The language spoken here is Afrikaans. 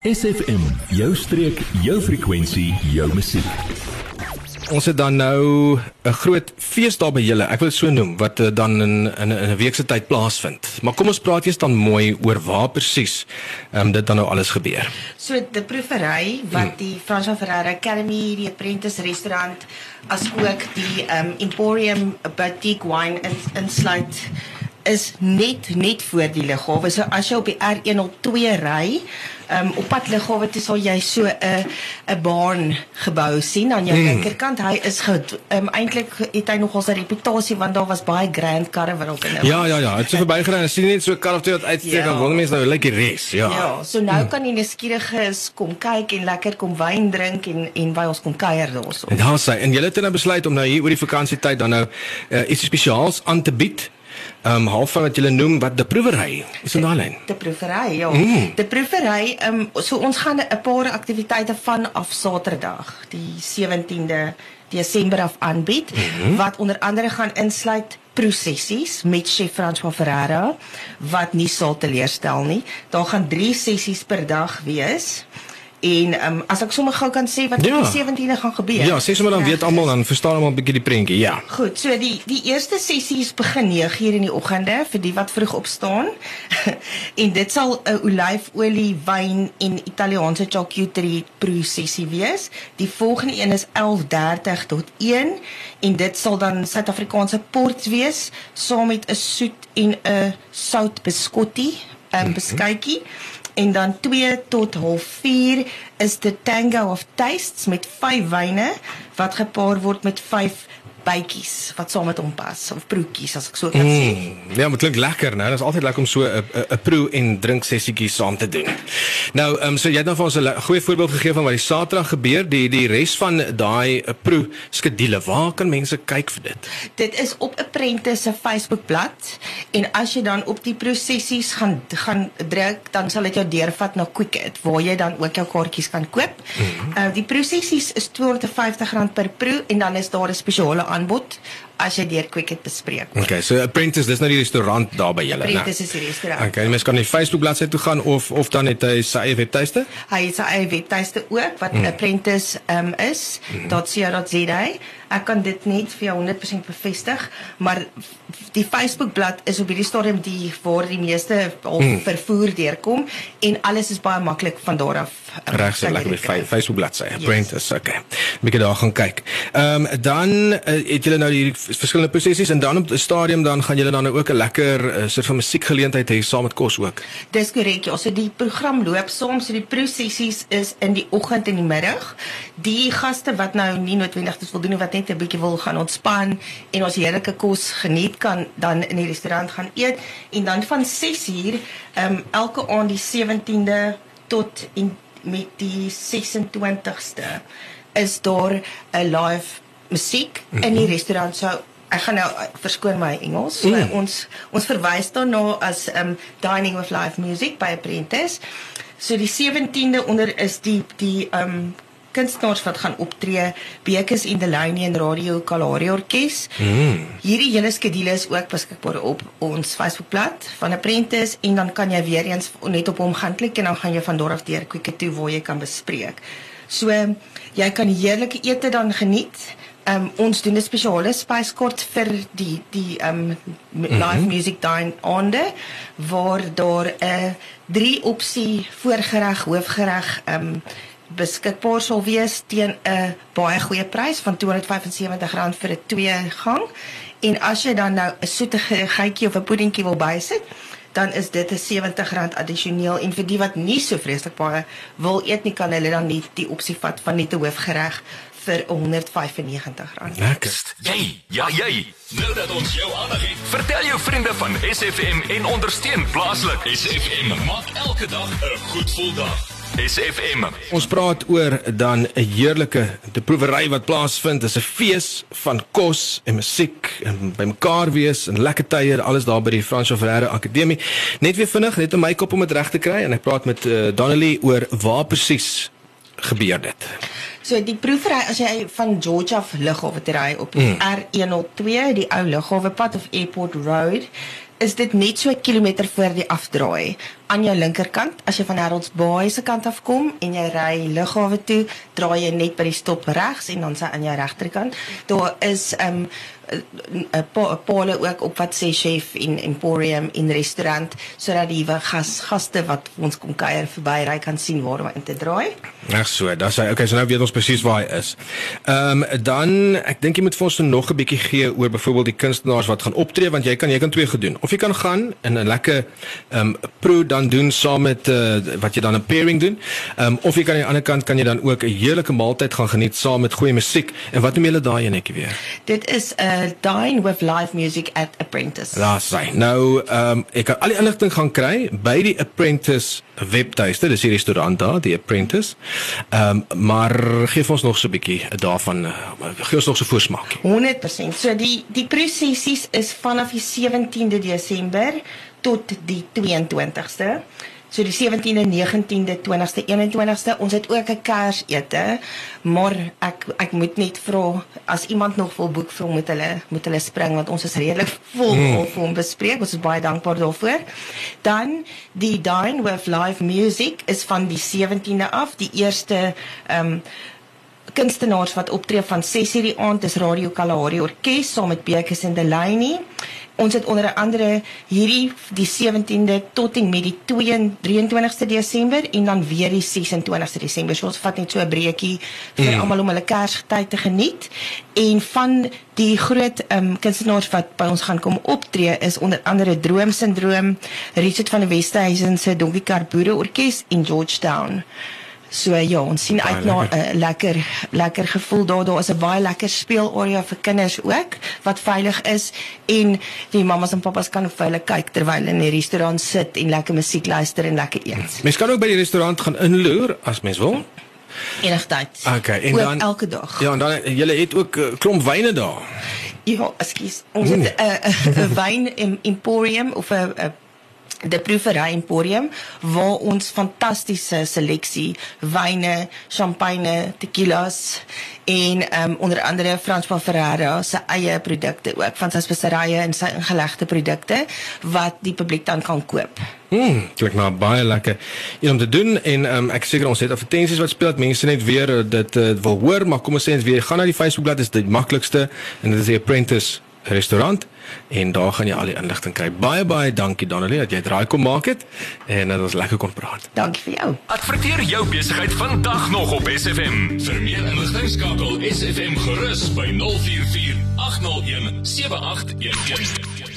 SFM, jou streek, jou frekwensie, jou musiek. Ons het dan nou 'n groot fees daar by julle. Ek wil so noem wat eh, dan in in, 'n week se tyd plaasvind. Maar kom ons praat eers dan mooi oor waar presies ehm um, dit dan nou alles gebeur. So die proevery wat die François Ferreira Academy, die Apprentice restaurant as ook die ehm um, Emporium Boutique Wine in insluit is net net voor die lughawe. So as jy op die R102 ry, um, op pad lughawe toe sal jy so 'n 'n baan gebou sien aan jou Mm. linkerkant. Hy is ehm um, eintlik het hy nogal sy reputasie want daar was baie grand karre wat op in hom. Ja, ja, ja, het so verbygery en sien net so 'n kar of twee wat uitsteek Ja. en wonder mense nou lyk die res. Ja. Ja, so nou kan die nuuskieriges kom kyk en lekker kom wyn drink en en by ons kom kuier daarso. En daar sê en julle het nou besluit om nou hier oor die vakansietyd dan nou uh, iets spesiaals aan te bied. Ehm um, half van wat julle noem wat die proewery is in daai lyn. De proevery, ja. Mm. De proevery, ehm um, so ons gaan 'n paar aktiwiteite vanaf Saterdag, die 17de Desember af aanbied mm -hmm. wat onder andere gaan insluit prosessies met chef François Ferreira wat nie sal teleurstel nie. Daar gaan 3 sessies per dag wees. En ehm um, as ek sommer gou kan sê wat Ja. die 17de gaan gebeur. Ja, sê sommer dan weet almal dan verstaan almal 'n bietjie die prentjie. Ja. Goed, so die die eerste sessies begin 9:00 in die oggende vir die wat vroeg opstaan. en dit sal 'n olyfolie, wyn en Italiaanse charcuterie prosessie wees. Die volgende een is 11:30 tot 1 en dit sal dan Suid-Afrikaanse port wees saam met 'n soet en 'n sout biskottie, 'n um, beskuitjie. En dan 2 tot 04 is die Tango of Tastes met 5 wyne wat gepaar word met 5 bytjies wat saam met hom pas of broodjies as ek so kan sê. Mm, ja, maar klink lekker, né? Dit is altyd lekker om so 'n 'n- 'n proe en drink sessietjie saam te doen. Nou, ehm um, so jy het nou vir ons 'n goeie voorbeeld gegee van wat die Saterdag gebeur, die die res van daai eh, proe skedule. Waar kan mense kyk vir dit? Dit is op Apprentice se Facebookblad en as jy dan op die prosessies gaan gaan druk, dan sal dit jou deurvat na Quicket waar jy dan ook jou kaartjies kan koop. Mm -hmm. uh, die prosessies is R250 per proe en dan is daar 'n spesiale Angebot as jy deur Quicket bespreek. Okay, so Apprentice, dis nou die restaurant daar by julle, né? Apprentice is die restaurant. Okay, mense kan die Facebook bladsy toe gaan of of dan net hy sy eie webtuiste. Hy het sy eie webtuiste ook wat mm. apprentice um, is mm. .co.za. Ek kan dit net vir jou 100% bevestig, maar die Facebookblad is op hierdie stadium die waar die meeste al mm. vervoer deurkom en alles is baie maklik van daar af. um, Reg, so lekker by Facebook bladsy. Apprentice, okay. Bietjie daar gaan kyk. Ehm um, dan uh, het julle nou hierdie verskillende prosessies en dan op die stadium dan gaan julle dan ook 'n lekker uh, soort van musiekgeleentheid hê saam met kos ook. Dis korrek. Ja, so die program loop soms so die prosessies is in die oggend en die middag. Die gaste wat nou nie noodwendig dit wil doen wat net 'n bietjie wil gaan ontspan en ons heerlike kos geniet kan dan in die restaurant gaan eet en dan van 6uur ehm um, elke aand die 17de tot en met die 26ste is daar 'n live musiek mm -hmm. in die restaurant. So ek gaan nou eh, verskoon my Engels. Mm. mm. Ons ons verwys daarna as um dining with live music by Apprentice. So die 17de onder is die die um kunstenaars wat gaan optree, Bekes en Delaney en Radio Kalahari Orkees. Mm. Hierdie hele skedule is ook beskikbaar op ons Facebookblad van Apprentice en dan kan jy weer eens net op hom gaan klik en dan gaan jy van daar af deur Quicket toe waar jy kan bespreek. So jy kan heerlike ete dan geniet. Um, ons doen 'n spesiale spyskort vir die die um live music dine aande waar daar 'n uh, drie opsie voorgereg, hoofgereg um beskikbaar sal wees teen 'n baie goeie prys van R275 vir 'n twee gang. En as jy dan nou 'n soete geitjie of 'n puddingkie wil bysit, dan is dit 'n R70 addisioneel en vir die wat nie so vreeslik baie wil eet nie, kan hulle dan net die opsie vat van net 'n hoofgereg vir R195. Lekker. Jy, ja jy. Nou dat ons jou aandag het, Vertel jou vriende van SFM en ondersteun plaaslik. SFM maak elke dag 'n goed gevoel dag. SFM. Ons praat oor dan 'n heerlike te proewery wat plaasvind. Dis 'n fees van kos en musiek en bymekaar wees en lekker tye, alles daar by die François Ferreira Akademie. Net weer vinnig, net om my kop om dit reg te kry en ek praat met uh, Donnelly oor waar presies gebeur dit. So die proevery as jy van George af lughawe toe ry op die mm. R102, die ou lughawepad of Airport Road, is dit net so 'n kilometer voor die afdraai aan jou linkerkant. As jy van Harold's Bay se kant af kom en jy ry lughawe toe, draai jy net by die stop regs en dan sy aan jou regterkant. Daar is um 'n pole ook op wat sê chef in Emporium in restaurant sodat die gas gaste wat ons kom kuier verby ry kan sien waar om in te draai. Reg so, dan sê okay, so nou weet ons presies waar hy is. Ehm um, dan ek dink jy moet vir ons nog 'n bietjie gee oor byvoorbeeld die kunstenaars wat gaan optree want jy kan jy kan twee gedoen. Of jy kan gaan in 'n lekker ehm um, pro dan doen saam met uh, wat jy dan 'n pairing doen. Ehm um, of jy kan aan die ander kant kan jy dan ook 'n heerlike maaltyd gaan geniet saam met goeie musiek. En wat noem julle daai enetjie weer? Dit is 'n uh, dine with live music at Apprentice. Daar's hy. Nou ehm um, ek kan al die inligting gaan kry by die Apprentice webtuiste. Dis die restaurant daar, die Apprentice. Ehm um, maar gee ons nog so 'n bietjie daarvan uh, gee ons nog so voorsmaak. 100%. So die die prosessies is vanaf die 17de Desember tot die 22ste. So die 17de, 19de, 20ste, 21ste, ons het ook 'n Kersete, maar ek ek moet net vra as iemand nog wil boek vir moet hulle moet hulle spring want ons is redelik vol mm. om bespreek. Ons is baie dankbaar daarvoor. Dan die Dine with Live Music is van die 17de af, die eerste ehm um, kunstenaars wat optree van 6:00 die aand is Radio Kalahari Orkees saam met Bekes en Delaney. Ons het onder andere hierdie die 17de tot en met die 23ste Desember en dan weer die 26ste Desember. So ons vat net so 'n breekie vir mm. almal om hulle Kersgety te geniet. En van die groot ehm um, kunstenaars wat by ons gaan kom optree is onder andere Droomsindroom, Richard van Westhuizen se Donkie Karboere Orkees in Georgetown. So ja, ons sien uit na 'n uh, lekker lekker gevoel daar. Daar is 'n baie lekker speelarea vir kinders ook wat veilig is en die mammas en pappas kan vir hulle kyk terwyl hulle in die restaurant sit en lekker musiek luister en lekker eet. Mens kan ook by die restaurant gaan inloer as mens wil. Enigtyd. Okay, en ook dan elke dag. Ja, en dan jy het ook uh, klomp wyne daar. Ja, ekskuus. Ons het 'n uh, 'n wyn emporium of 'n die proevery emporium waar ons fantastiese seleksie wyne, champagne, tequilas en um, onder andere François Ferrara se eie produkte ook van sy speserye en sy ingelegde produkte wat die publiek dan kan koop. Hmm, klink nou baie lekker. En om te doen en um, ek seker ons het advertensies wat speel dat mense net weer uh, dit uh, wil hoor, maar kom ons sê ons weer gaan na die Facebookblad is die maklikste en dit is die Apprentice restaurant en daar gaan jy al die inligting kry. Baie baie dankie Donnelly dat jy draai kom maak het en dat ons lekker kon praat. Dankie vir jou. Adverteer jou besigheid vandag nog op SFM. Vir meer inligting skakel SFM gerus by 044 801 7811.